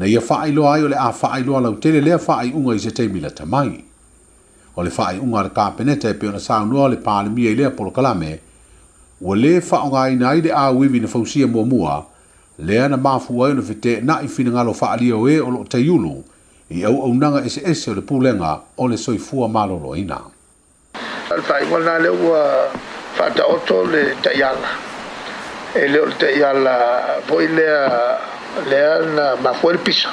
na ia whaai ai o le a whaai loa lau tele lea whaai i se teimila tamai. O le whaai le kāpeneta e pe o na sāu le palemia i lea polokalame ua lē faaaogāina ai le auivi na fausia muamua lea na mafu ai ona fetenaʻi finagalo faaalia o ē o loo taiulu i auaunaga eseese o le pulega o le soifua malōlōina le faaigoana le ua faataoto le taʻiala e leo le taʻiala foʻi lea le han bajó el piso.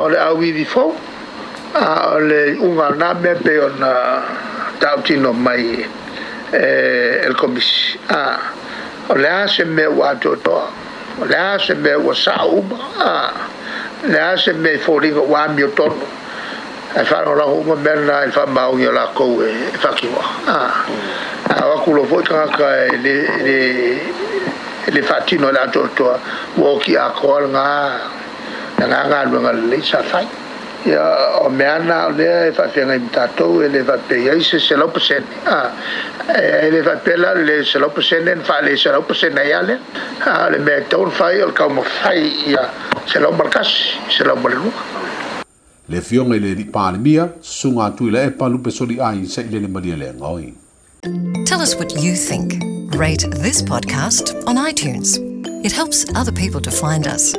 Ole awi di fo, ole unga name pe on tautino mai el comisi. Ole a se me wa totoa, ole a se me wa sauma, ole a se me foringa wa mi otono. E whanau rahu ma mena e whamaungi o lākou e whakiwa. A wakulo fo i kanga ka e le le le fatino la to to wo ki a ko nga nga nga nga le sa fai ia o mea na o lea e whawhianga i mtatou e le whapea i se se laupa sene. E le whapela le se laupa sene en wha le se laupa sene i ale le. Mea taun whai o le kauma whai ia se laupa markasi se laupa le runga le fionga i le li pālemia sunga atu i le palupe soli ai sa i le le maria le ngoi. Tell us what you think. Rate this podcast on iTunes. It helps other people to find us.